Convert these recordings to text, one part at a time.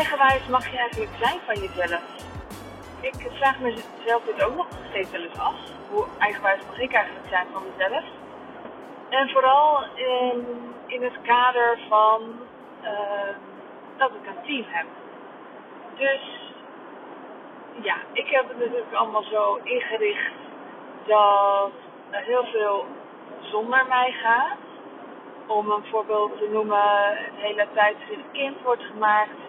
eigenwijs mag je eigenlijk zijn van jezelf? Ik vraag mezelf dit ook nog steeds wel eens af. Hoe eigenwijs mag ik eigenlijk zijn van mezelf? En vooral in, in het kader van uh, dat ik een team heb. Dus ja, ik heb het natuurlijk allemaal zo ingericht dat er heel veel zonder mij gaat. Om een voorbeeld te noemen, het hele tijdschrift kind wordt gemaakt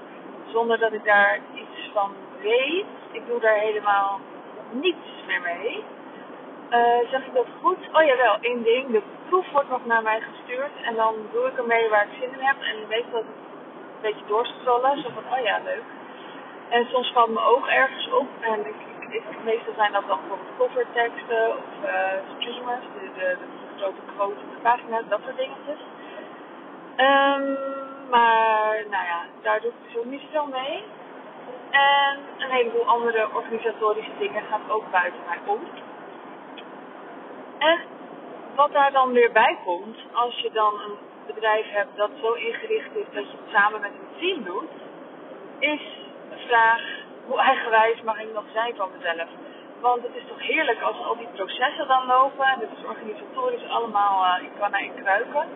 zonder dat ik daar iets van weet. Ik doe daar helemaal niets meer mee. Uh, zeg ik dat goed? Oh jawel, één ding. De proef wordt nog naar mij gestuurd en dan doe ik ermee waar ik zin in heb. En weet dat een beetje doorscrollen. Zo van, oh ja, leuk. En soms valt mijn oog ergens op en ik, ik, meestal zijn dat dan bijvoorbeeld coverteksten of uh, streamers, de, de, de grote quotes op de pagina, dat soort dingetjes. Um, maar nou ja, daar doe ik ook niet veel mee. En een heleboel andere organisatorische dingen gaan ook buiten mij om. En wat daar dan weer bij komt, als je dan een bedrijf hebt dat zo ingericht is dat je het samen met een team doet, is de vraag hoe eigenwijs mag ik nog zijn van mezelf? Want het is toch heerlijk als al die processen dan lopen en het is organisatorisch allemaal uh, in kannen en kruiken.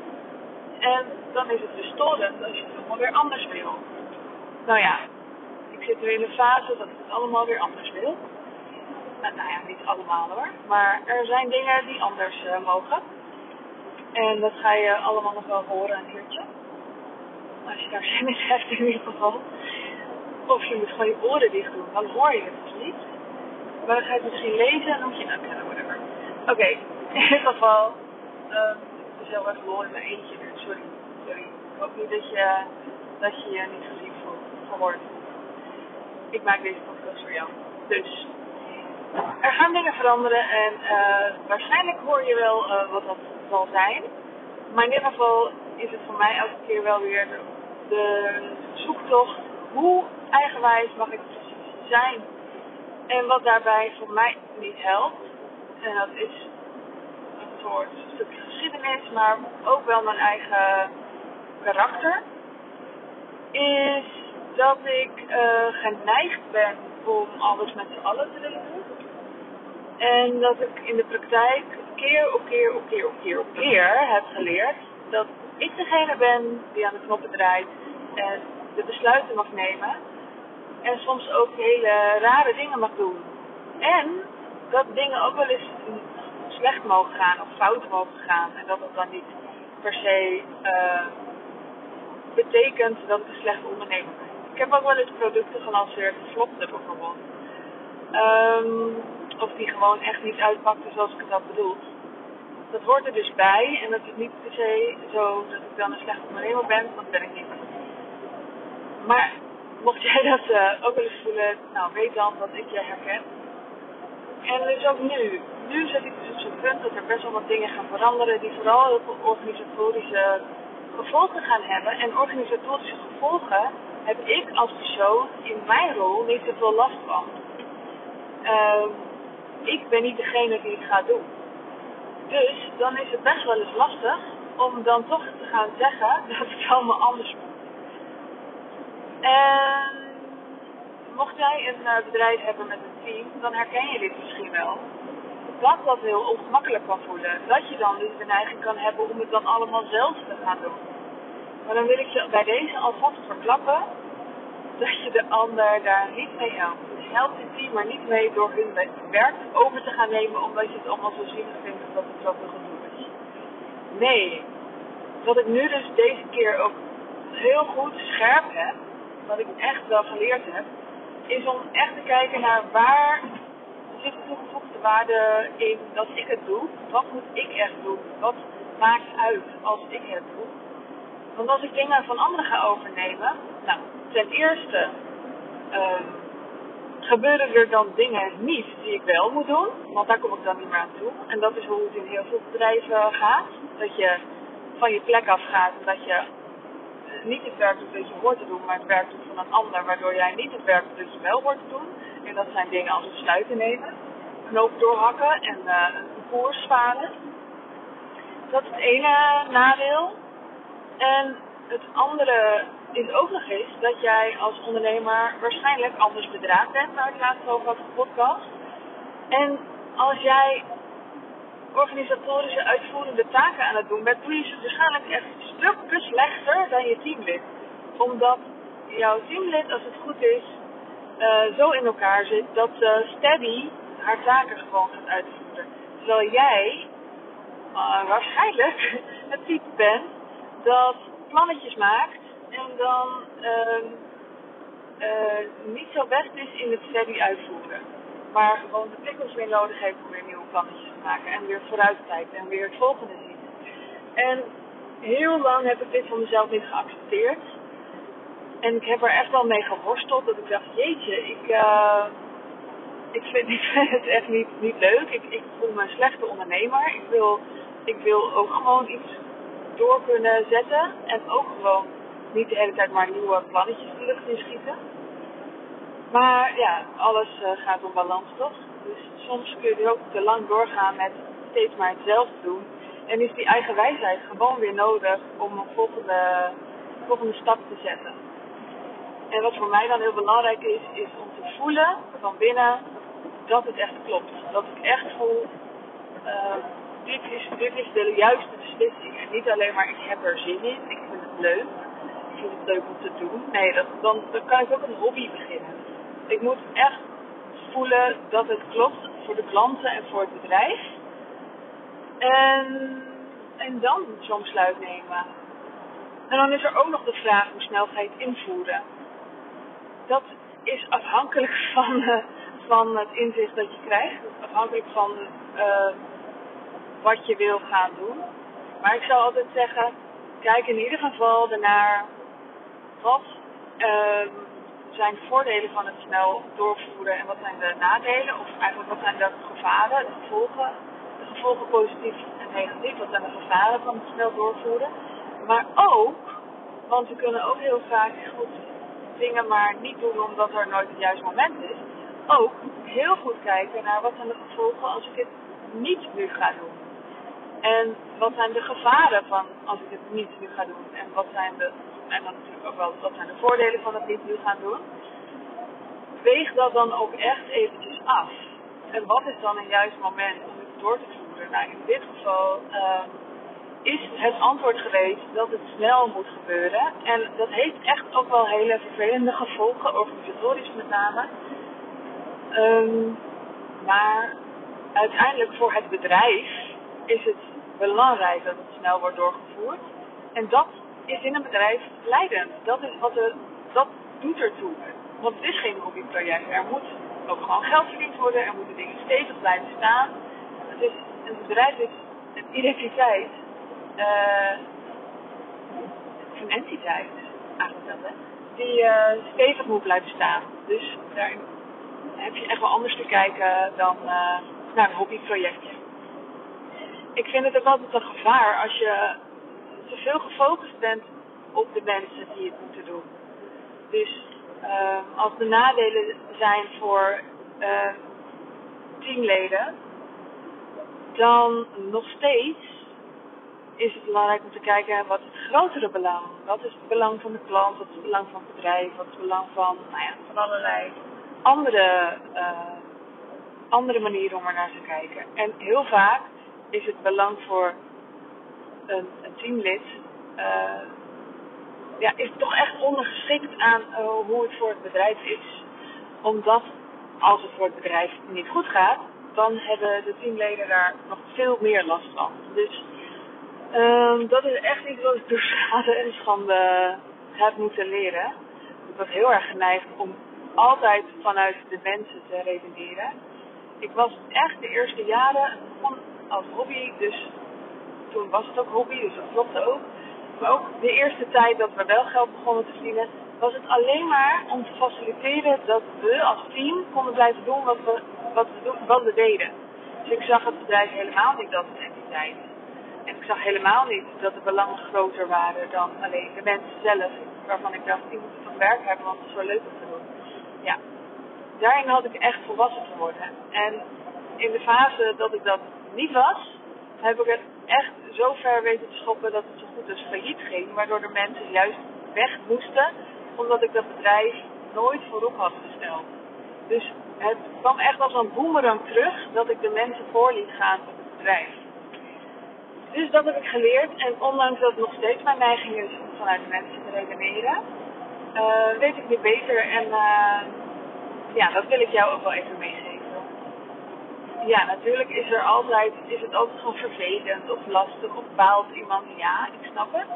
En dan is het dus storend als je het allemaal weer anders wil. Nou ja, ik zit nu in een fase dat ik het allemaal weer anders wil. Nou, nou ja, niet allemaal hoor. Maar er zijn dingen die anders uh, mogen. En dat ga je allemaal nog wel horen een keertje. Als je daar zin in hebt in ieder geval. Of je moet gewoon je oren dicht doen, dan hoor je het dus niet. Maar dan ga je het misschien lezen en dan moet je het whatever. Oké, in ieder geval. Um, het is heel erg in mijn eentje Ik hoop niet dat je, dat je je niet gezien voelt, gehoord. Ik maak deze podcast voor jou. Dus, er gaan dingen veranderen en uh, waarschijnlijk hoor je wel uh, wat dat zal zijn. Maar in ieder geval is het voor mij elke keer wel weer de, de zoektocht. Hoe eigenwijs mag ik precies zijn? En wat daarbij voor mij niet helpt, en dat is een soort stukje geschiedenis, maar ook wel mijn eigen karakter, is dat ik uh, geneigd ben om alles met z'n allen te willen doen. En dat ik in de praktijk keer op keer op keer op keer op keer heb geleerd dat ik degene ben die aan de knoppen draait en de besluiten mag nemen. En soms ook hele rare dingen mag doen. En dat dingen ook wel eens slecht mogen gaan of fout mogen gaan. En dat het dan niet per se uh, betekent dat ik een slechte ondernemer ben. Ik heb ook wel eens producten gelanceerd flopten bijvoorbeeld. Um, of die gewoon echt niet uitpakten zoals ik het had bedoeld. Dat hoort er dus bij en dat is niet per se zo dat ik dan een slechte ondernemer ben, dat ben ik niet. Maar mocht jij dat uh, ook wel eens voelen, nou weet dan dat ik je herken. En dus ook nu. Nu zit ik dus op zo'n punt dat er best wel wat dingen gaan veranderen die vooral heel organisatorische gevolgen gaan hebben. En organisatorische gevolgen heb ik als persoon in mijn rol niet zoveel last van. Uh, ik ben niet degene die het gaat doen. Dus dan is het best wel eens lastig om dan toch te gaan zeggen dat het allemaal anders moet. En mocht jij een uh, bedrijf hebben met een team, dan herken je dit misschien wel. Dat dat heel ongemakkelijk kan voelen. Dat je dan dus de neiging kan hebben om het dan allemaal zelf te gaan doen. Maar dan wil ik je bij deze alvast verklappen dat je de ander daar niet mee helpt. Dus help het team maar niet mee door hun werk over te gaan nemen omdat je het allemaal zo zielig vindt dat het zoveel gedoe is. Nee, wat ik nu dus deze keer ook heel goed scherp heb, wat ik echt wel geleerd heb, is om echt te kijken naar waar zit de toegevoegde waarde in dat ik het doe. Wat moet ik echt doen? Wat maakt uit als ik het doe? Want als ik dingen van anderen ga overnemen, nou, ten eerste uh, gebeuren er dan dingen niet die ik wel moet doen, want daar kom ik dan niet meer aan toe. En dat is hoe het in heel veel bedrijven gaat. Dat je van je plek af gaat en dat je niet het werk doet dat je hoort te doen, maar het werk doet van een ander, waardoor jij niet het werk doet dat je wel hoort te doen. En dat zijn dingen als besluiten nemen, knoop doorhakken en uh, een koers varen. Dat is het ene nadeel. En het andere is ook nog eens dat jij als ondernemer waarschijnlijk anders bedraad bent, waar ik laatst over had podcast. En als jij organisatorische uitvoerende taken aan het doen bent, doe je ze waarschijnlijk echt stukken slechter dan je teamlid. Omdat jouw teamlid, als het goed is, uh, zo in elkaar zit dat ze steady haar taken gewoon gaat uitvoeren. Terwijl jij uh, waarschijnlijk het type bent dat plannetjes maakt en dan uh, niet zo best is in het steady uitvoeren. Maar gewoon de prikkels weer nodig heeft om weer nieuwe plannetjes te maken en weer vooruit kijken en weer het volgende zien. En heel lang heb ik dit van mezelf niet geaccepteerd. En ik heb er echt wel mee geworsteld dat ik dacht, jeetje, ik, uh, ik, vind, het echt niet, niet leuk. Ik, ik voel me een slechte ondernemer. Ik wil, ik wil ook gewoon iets door kunnen zetten. En ook gewoon niet de hele tijd maar nieuwe plannetjes de lucht inschieten. Maar ja, alles uh, gaat om balans toch? Dus soms kun je ook te lang doorgaan met steeds maar hetzelfde doen. En is die eigen wijsheid gewoon weer nodig om een volgende, volgende stap te zetten. En wat voor mij dan heel belangrijk is, is om te voelen van binnen dat het echt klopt. Dat ik echt voel, uh, dit, is, dit is de juiste beslissing. Niet alleen maar ik heb er zin in, ik vind het leuk, ik vind het leuk om te doen. Nee, dat, dan, dan kan ik ook een hobby beginnen. Ik moet echt voelen dat het klopt voor de klanten en voor het bedrijf. En, en dan zo'n besluit nemen. En dan is er ook nog de vraag hoe snel ga je het invoeren dat is afhankelijk van, uh, van het inzicht dat je krijgt. Afhankelijk van uh, wat je wil gaan doen. Maar ik zou altijd zeggen, kijk in ieder geval ernaar wat uh, zijn de voordelen van het snel doorvoeren en wat zijn de nadelen. Of eigenlijk wat zijn de gevaren, de gevolgen. De gevolgen positief en negatief. Wat zijn de gevaren van het snel doorvoeren. Maar ook, want we kunnen ook heel vaak goed dingen maar niet doen omdat er nooit het juiste moment is. Ook heel goed kijken naar wat zijn de gevolgen als ik het niet nu ga doen. En wat zijn de gevaren van als ik het niet nu ga doen? En wat zijn de, en dan natuurlijk ook wel, wat zijn de voordelen van het niet nu gaan doen? Weeg dat dan ook echt eventjes af. En wat is dan een juist moment om het door te voeren? Nou, in dit geval, uh, is het antwoord geweest dat het snel moet gebeuren. En dat heeft echt ook wel hele vervelende gevolgen, organisatorisch met name. Um, maar uiteindelijk voor het bedrijf is het belangrijk dat het snel wordt doorgevoerd. En dat is in een bedrijf leidend. Dat, is wat er, dat doet ertoe. Want het is geen hobbyproject. Er moet ook gewoon geld verdiend worden. Er moeten dingen stevig blijven staan. Het is, een bedrijf is een identiteit een entiteit, eigenlijk dat, hè, die uh, stevig moet blijven staan. Dus daar heb je echt wel anders te kijken dan uh, naar een hobbyprojectje. Ik vind het ook altijd een gevaar als je te veel gefocust bent op de mensen die het moeten doen. Dus als de nadelen zijn voor teamleden, dan nog steeds is het belangrijk om te kijken wat is het grotere belang. Wat is het belang van de klant, wat is het belang van het bedrijf, wat is het belang van, nou ja, van allerlei andere, uh, andere manieren om er naar te kijken. En heel vaak is het belang voor een, een teamlid uh, ja, is toch echt ondergeschikt aan uh, hoe het voor het bedrijf is. Omdat als het voor het bedrijf niet goed gaat, dan hebben de teamleden daar nog veel meer last van. Dus Um, dat is echt iets wat ik door schade en schande heb moeten leren. Ik was heel erg geneigd om altijd vanuit de mensen te redeneren. Ik was echt de eerste jaren begon als hobby, dus toen was het ook hobby, dus dat klopte ook. Maar ook de eerste tijd dat we wel geld begonnen te verdienen, was het alleen maar om te faciliteren dat we als team konden blijven doen wat we, wat we, wat deden. Dus ik zag het bedrijf helemaal niet als een entiteit. En ik zag helemaal niet dat de belangen groter waren dan alleen de mensen zelf. Waarvan ik dacht, die moeten toch werk hebben, want het is zo leuk om te doen. Ja, daarin had ik echt volwassen geworden. En in de fase dat ik dat niet was, heb ik het echt zo ver weten te schoppen dat het zo goed als failliet ging. Waardoor de mensen juist weg moesten, omdat ik dat bedrijf nooit voorop had gesteld. Dus het kwam echt als een boemerang terug dat ik de mensen voor liet gaan op het bedrijf. Dus dat heb ik geleerd en ondanks dat het nog steeds mijn neiging is om vanuit de mensen te redeneren, uh, weet ik nu beter en uh, ja, dat wil ik jou ook wel even meegeven. Ja, natuurlijk is er altijd, is het altijd gewoon vervelend of lastig of baalt iemand. Ja, ik snap het.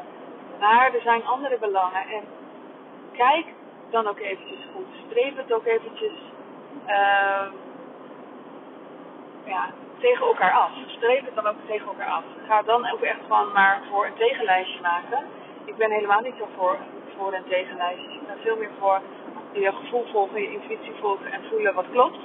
Maar er zijn andere belangen en kijk dan ook eventjes goed. Streep het ook eventjes uh, ja, tegen elkaar af. Streep het dan ook tegen elkaar af. Ga dan ook echt gewoon maar voor een tegenlijstje maken. Ik ben helemaal niet zo voor, voor een tegenlijstje. Ik ben veel meer voor je gevoel volgen, je intuïtie volgen en voelen wat klopt.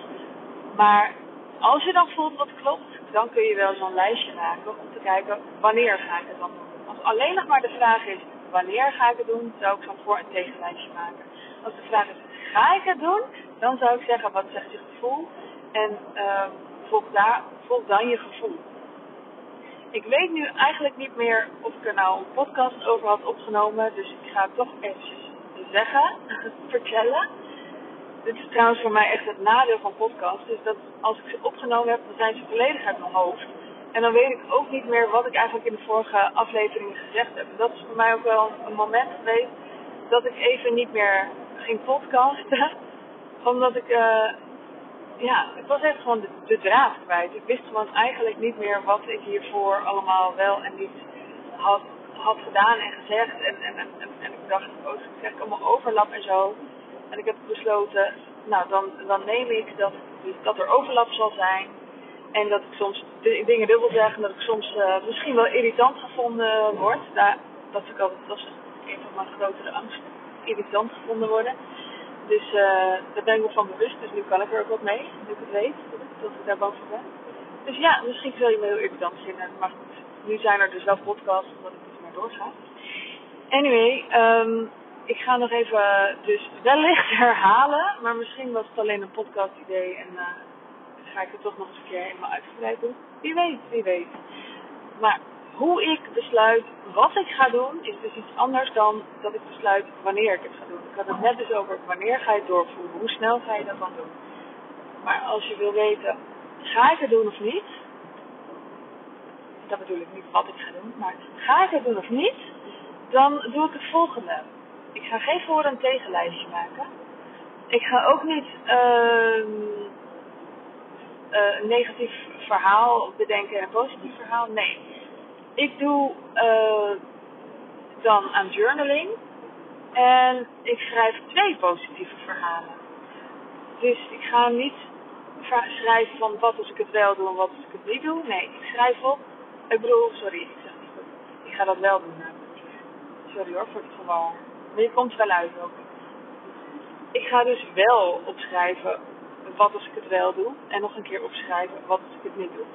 Maar als je dan voelt wat klopt, dan kun je wel zo'n lijstje maken om te kijken wanneer ga ik het dan doen. Als alleen nog maar de vraag is wanneer ga ik het doen, zou ik zo'n voor- en tegenlijstje maken. Als de vraag is ga ik het doen, dan zou ik zeggen wat zegt je gevoel en uh, volg, daar, volg dan je gevoel. Ik weet nu eigenlijk niet meer of ik er nou een podcast over had opgenomen, dus ik ga het toch eventjes zeggen, vertellen. Dit is trouwens voor mij echt het nadeel van podcasts. Dus dat als ik ze opgenomen heb, dan zijn ze volledig uit mijn hoofd. En dan weet ik ook niet meer wat ik eigenlijk in de vorige afleveringen gezegd heb. Dat is voor mij ook wel een moment geweest dat ik even niet meer ging podcasten. Omdat ik, uh, ja, ik was echt gewoon de, de draad kwijt. Ik wist gewoon eigenlijk niet meer wat ik hiervoor allemaal wel en niet had, had gedaan en gezegd. En, en, en, en, ik dacht, oh, ik zeg allemaal overlap en zo. En ik heb besloten, nou dan, dan neem ik dat, dat er overlap zal zijn. En dat ik soms dingen dubbel zeg en dat ik soms uh, misschien wel irritant gevonden word. Daar, dat, ik altijd, dat is een van mijn grotere angsten. Irritant gevonden worden. Dus uh, daar ben ik me van bewust. Dus nu kan ik er ook wat mee. Nu ik het weet. Dat ik daar voor ben. Dus ja, misschien zul je me heel irritant vinden. Maar goed, nu zijn er dus wel podcasts omdat ik dus maar doorga. Anyway, um, ik ga nog even dus wellicht herhalen, maar misschien was het alleen een podcast idee en uh, ga ik het toch nog eens een keer helemaal uitgebreid doen. Wie weet, wie weet. Maar hoe ik besluit wat ik ga doen, is dus iets anders dan dat ik besluit wanneer ik het ga doen. Ik had het net dus over wanneer ga je het doorvoeren, hoe snel ga je dat dan doen. Maar als je wil weten, ga ik het doen of niet? Dat bedoel ik niet wat ik ga doen, maar ga ik het doen of niet? Dan doe ik het volgende. Ik ga geen voor- en tegenlijstje maken. Ik ga ook niet uh, uh, een negatief verhaal bedenken en een positief verhaal. Nee. Ik doe uh, dan aan journaling. En ik schrijf twee positieve verhalen. Dus ik ga niet schrijven van wat als ik het wel doe en wat als ik het niet doe. Nee, ik schrijf op. Ik bedoel, sorry, ik zeg niet goed. Ik ga dat wel doen. Sorry hoor voor het geval. Maar je komt wel uit ook. Ik ga dus wel opschrijven wat als ik het wel doe. En nog een keer opschrijven wat als ik het niet doe.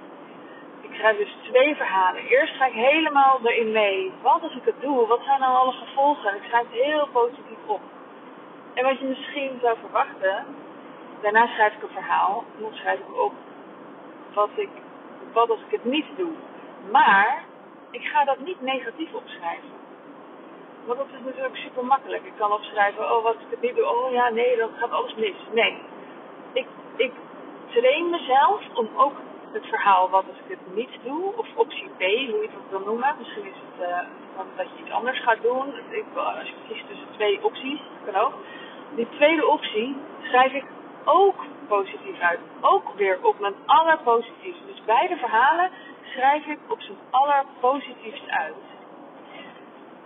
Ik schrijf dus twee verhalen. Eerst ga ik helemaal erin mee. Wat als ik het doe? Wat zijn nou alle gevolgen? Ik schrijf het heel positief op. En wat je misschien zou verwachten. Daarna schrijf ik een verhaal. En dan schrijf ik op wat, ik, wat als ik het niet doe. Maar ik ga dat niet negatief opschrijven. Want dat is natuurlijk super makkelijk. Ik kan opschrijven, oh wat ik het niet doe, oh ja, nee, dan gaat alles mis. Nee. Ik, ik train mezelf om ook het verhaal wat als ik het niet doe, of optie B, hoe je het wil noemen. Misschien is het uh, dat je iets anders gaat doen. Ik, als je kiest tussen twee opties, kan ook. Die tweede optie schrijf ik ook positief uit. Ook weer op mijn allerpositiefst. Dus beide verhalen schrijf ik op zijn allerpositiefst uit.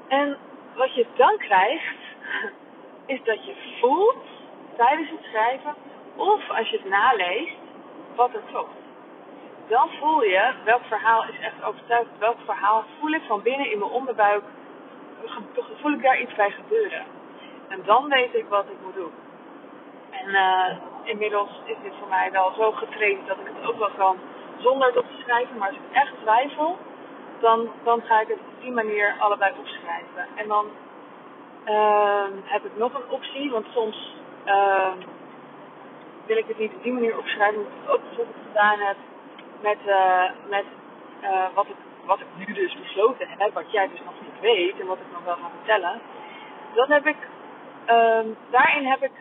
En wat je dan krijgt, is dat je voelt tijdens het schrijven, of als je het naleest, wat er klopt. Dan voel je welk verhaal is echt overtuigd, welk verhaal voel ik van binnen in mijn onderbuik, voel ik daar iets bij gebeuren. En dan weet ik wat ik moet doen. En uh, inmiddels is dit voor mij wel zo getraind dat ik het ook wel kan zonder het op te schrijven. Maar als ik echt twijfel, dan, dan ga ik het op die manier allebei opschrijven. En dan uh, heb ik nog een optie, want soms uh, wil ik het niet op die manier opschrijven, omdat ik het ook bijvoorbeeld gedaan heb met, uh, met uh, wat, ik, ik nu dus besloten heb, wat jij dus nog niet weet en wat ik nog wel ga vertellen. heb ik, ehm, daarin heb ik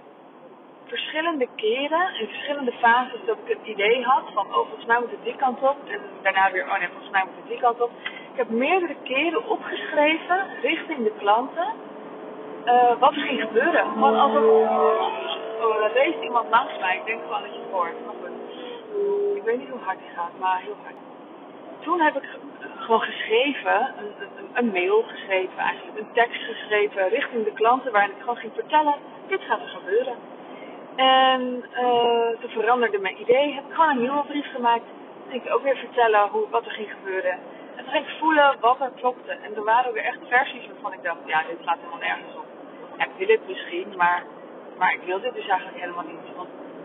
verschillende keren, in verschillende fases, dat ik het idee had van, oh, volgens mij moet het die kant op. En daarna weer, oh nee, volgens mij moet het die kant op. Ik heb meerdere keren opgeschreven, richting de klanten, uh, wat ging gebeuren. Gewoon als er, oh, race iemand langs mij, ik denk gewoon dat je het hoort. Ik weet niet hoe hard die gaat, maar heel hard. Toen heb ik gewoon geschreven, een, een, mail geschreven eigenlijk, een tekst geschreven richting de klanten waarin ik gewoon ging vertellen, dit gaat er gebeuren. En uh, toen veranderde mijn idee, heb ik gewoon een nieuwe brief gemaakt. Toen ging ik ook weer vertellen hoe, wat er ging gebeuren. En toen ging ik voelen wat er klopte. En er waren weer echt versies waarvan ik dacht, ja, dit slaat helemaal nergens op. Ja, ik wil het misschien, maar, maar ik wil dit dus eigenlijk helemaal niet.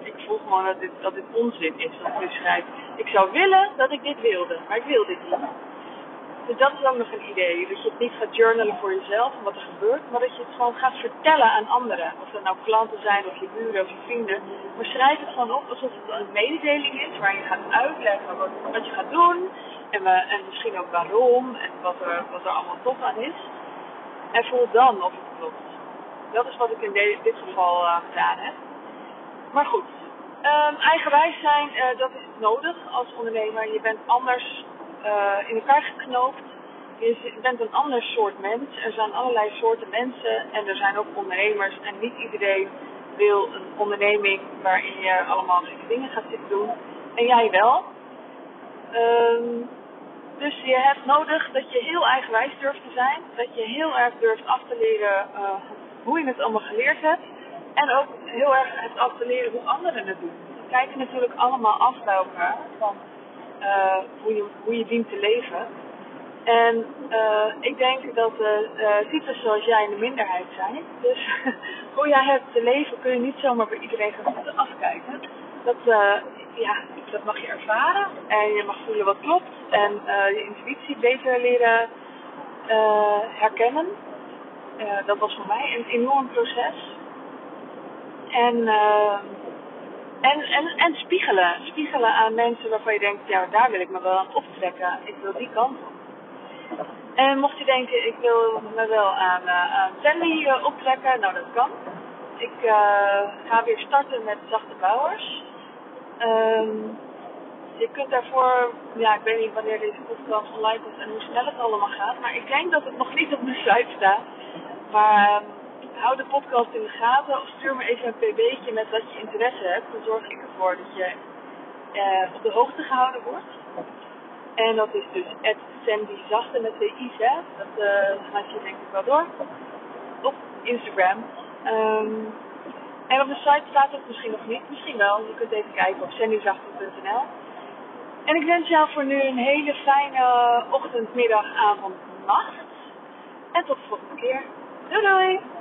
Ik voel gewoon dat dit, dat dit onzin is wat ik nu schrijf. Ik zou willen dat ik dit wilde, maar ik wil dit niet. Dus dat is ook nog een idee. Dat je het niet gaat journalen voor jezelf en wat er gebeurt, maar dat je het gewoon gaat vertellen aan anderen. Of dat nou klanten zijn, of je buren, of je vrienden. Maar schrijf het gewoon op alsof het een mededeling is waar je gaat uitleggen wat, wat je gaat doen. En, misschien ook waarom en wat er, wat er allemaal tof aan is. En voel dan of het klopt. Dat is wat ik in dit geval uh, gedaan heb. Maar goed, um, eigenwijs zijn, uh, dat is nodig als ondernemer. Je bent anders uh, in elkaar geknoopt. Je bent een ander soort mens. Er zijn allerlei soorten mensen en er zijn ook ondernemers. En niet iedereen wil een onderneming waarin je allemaal dingen gaat zitten doen. En jij wel. Um, dus je hebt nodig dat je heel eigenwijs durft te zijn. Dat je heel erg durft af te leren uh, hoe je het allemaal geleerd hebt. En ook heel erg hebt af te leren hoe anderen het doen. We kijken natuurlijk allemaal af bij elkaar. Van uh, hoe, je, hoe je dient te leven. En uh, ik denk dat uh, types zoals jij in de minderheid zijn. Dus hoe jij hebt te leven kun je niet zomaar bij iedereen gaan afkijken. Dat, ja, dat mag je ervaren. En je mag voelen wat klopt. En je intuïtie beter leren herkennen. dat was voor mij een enorm proces. En en, en, en spiegelen. Spiegelen aan mensen waarvan je denkt, ja, daar wil ik me wel aan optrekken. Ik wil die kant op. En mocht je denken, ik wil me wel aan, uh, aan uh, optrekken, nou dat kan. Ik ga weer starten met zachte bouwers. Um, je kunt daarvoor, ja, ik weet niet wanneer deze podcast online komt en hoe snel het allemaal gaat, maar ik denk dat het nog niet op de site staat. Maar um, hou de podcast in de gaten of stuur me even een pb'tje met wat je interesse hebt. Dan zorg ik ervoor dat je uh, op de hoogte gehouden wordt. En dat is dus Sandy Zachte met twee i's, hè. Dat uh, laat je denk ik wel door. Op Instagram. Um, en op de site staat het misschien nog niet. Misschien wel. Je kunt even kijken op sandyzachte.nl. En ik wens jou voor nu een hele fijne ochtend, middag, avond, nacht. En tot de volgende keer. Doei doei!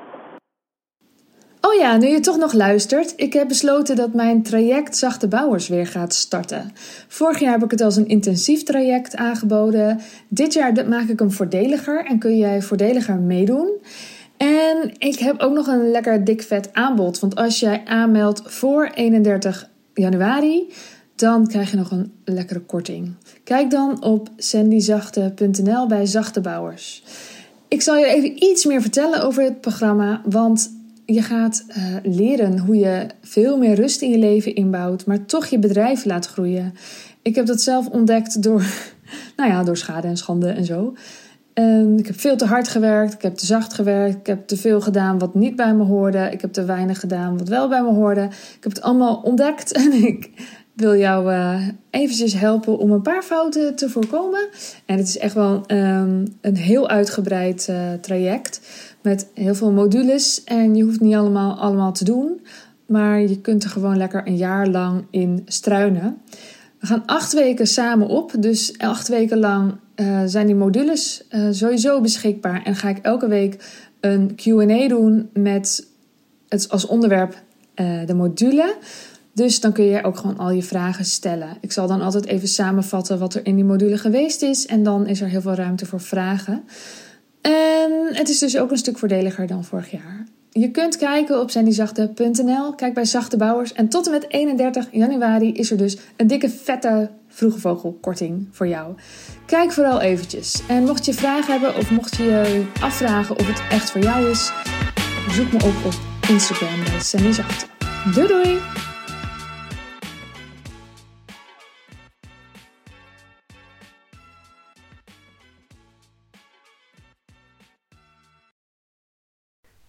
Oh ja, nu je toch nog luistert, ik heb besloten dat mijn traject Zachte Bouwers weer gaat starten. Vorig jaar heb ik het als een intensief traject aangeboden. Dit jaar maak ik hem voordeliger en kun jij voordeliger meedoen. En ik heb ook nog een lekker dik vet aanbod. Want als jij aanmeldt voor 31 januari, dan krijg je nog een lekkere korting. Kijk dan op sandyzachte.nl bij Zachte Bouwers. Ik zal je even iets meer vertellen over het programma, want je gaat uh, leren hoe je veel meer rust in je leven inbouwt, maar toch je bedrijf laat groeien. Ik heb dat zelf ontdekt door, nou ja, door schade en schande en zo. Um, ik heb veel te hard gewerkt, ik heb te zacht gewerkt, ik heb te veel gedaan wat niet bij me hoorde, ik heb te weinig gedaan wat wel bij me hoorde. Ik heb het allemaal ontdekt en ik wil jou uh, eventjes helpen om een paar fouten te voorkomen. En het is echt wel um, een heel uitgebreid uh, traject met heel veel modules. En je hoeft niet allemaal, allemaal te doen. Maar je kunt er gewoon lekker een jaar lang in struinen. We gaan acht weken samen op. Dus acht weken lang uh, zijn die modules uh, sowieso beschikbaar. En ga ik elke week een QA doen met het als onderwerp uh, de module. Dus dan kun je ook gewoon al je vragen stellen. Ik zal dan altijd even samenvatten wat er in die module geweest is. En dan is er heel veel ruimte voor vragen. En het is dus ook een stuk voordeliger dan vorig jaar. Je kunt kijken op sandyzachte.nl. Kijk bij Zachte Bouwers. En tot en met 31 januari is er dus een dikke vette vroege vogelkorting voor jou. Kijk vooral eventjes. En mocht je vragen hebben of mocht je je afvragen of het echt voor jou is, Zoek me op op Instagram bij Sammy Zachte. Doei doei!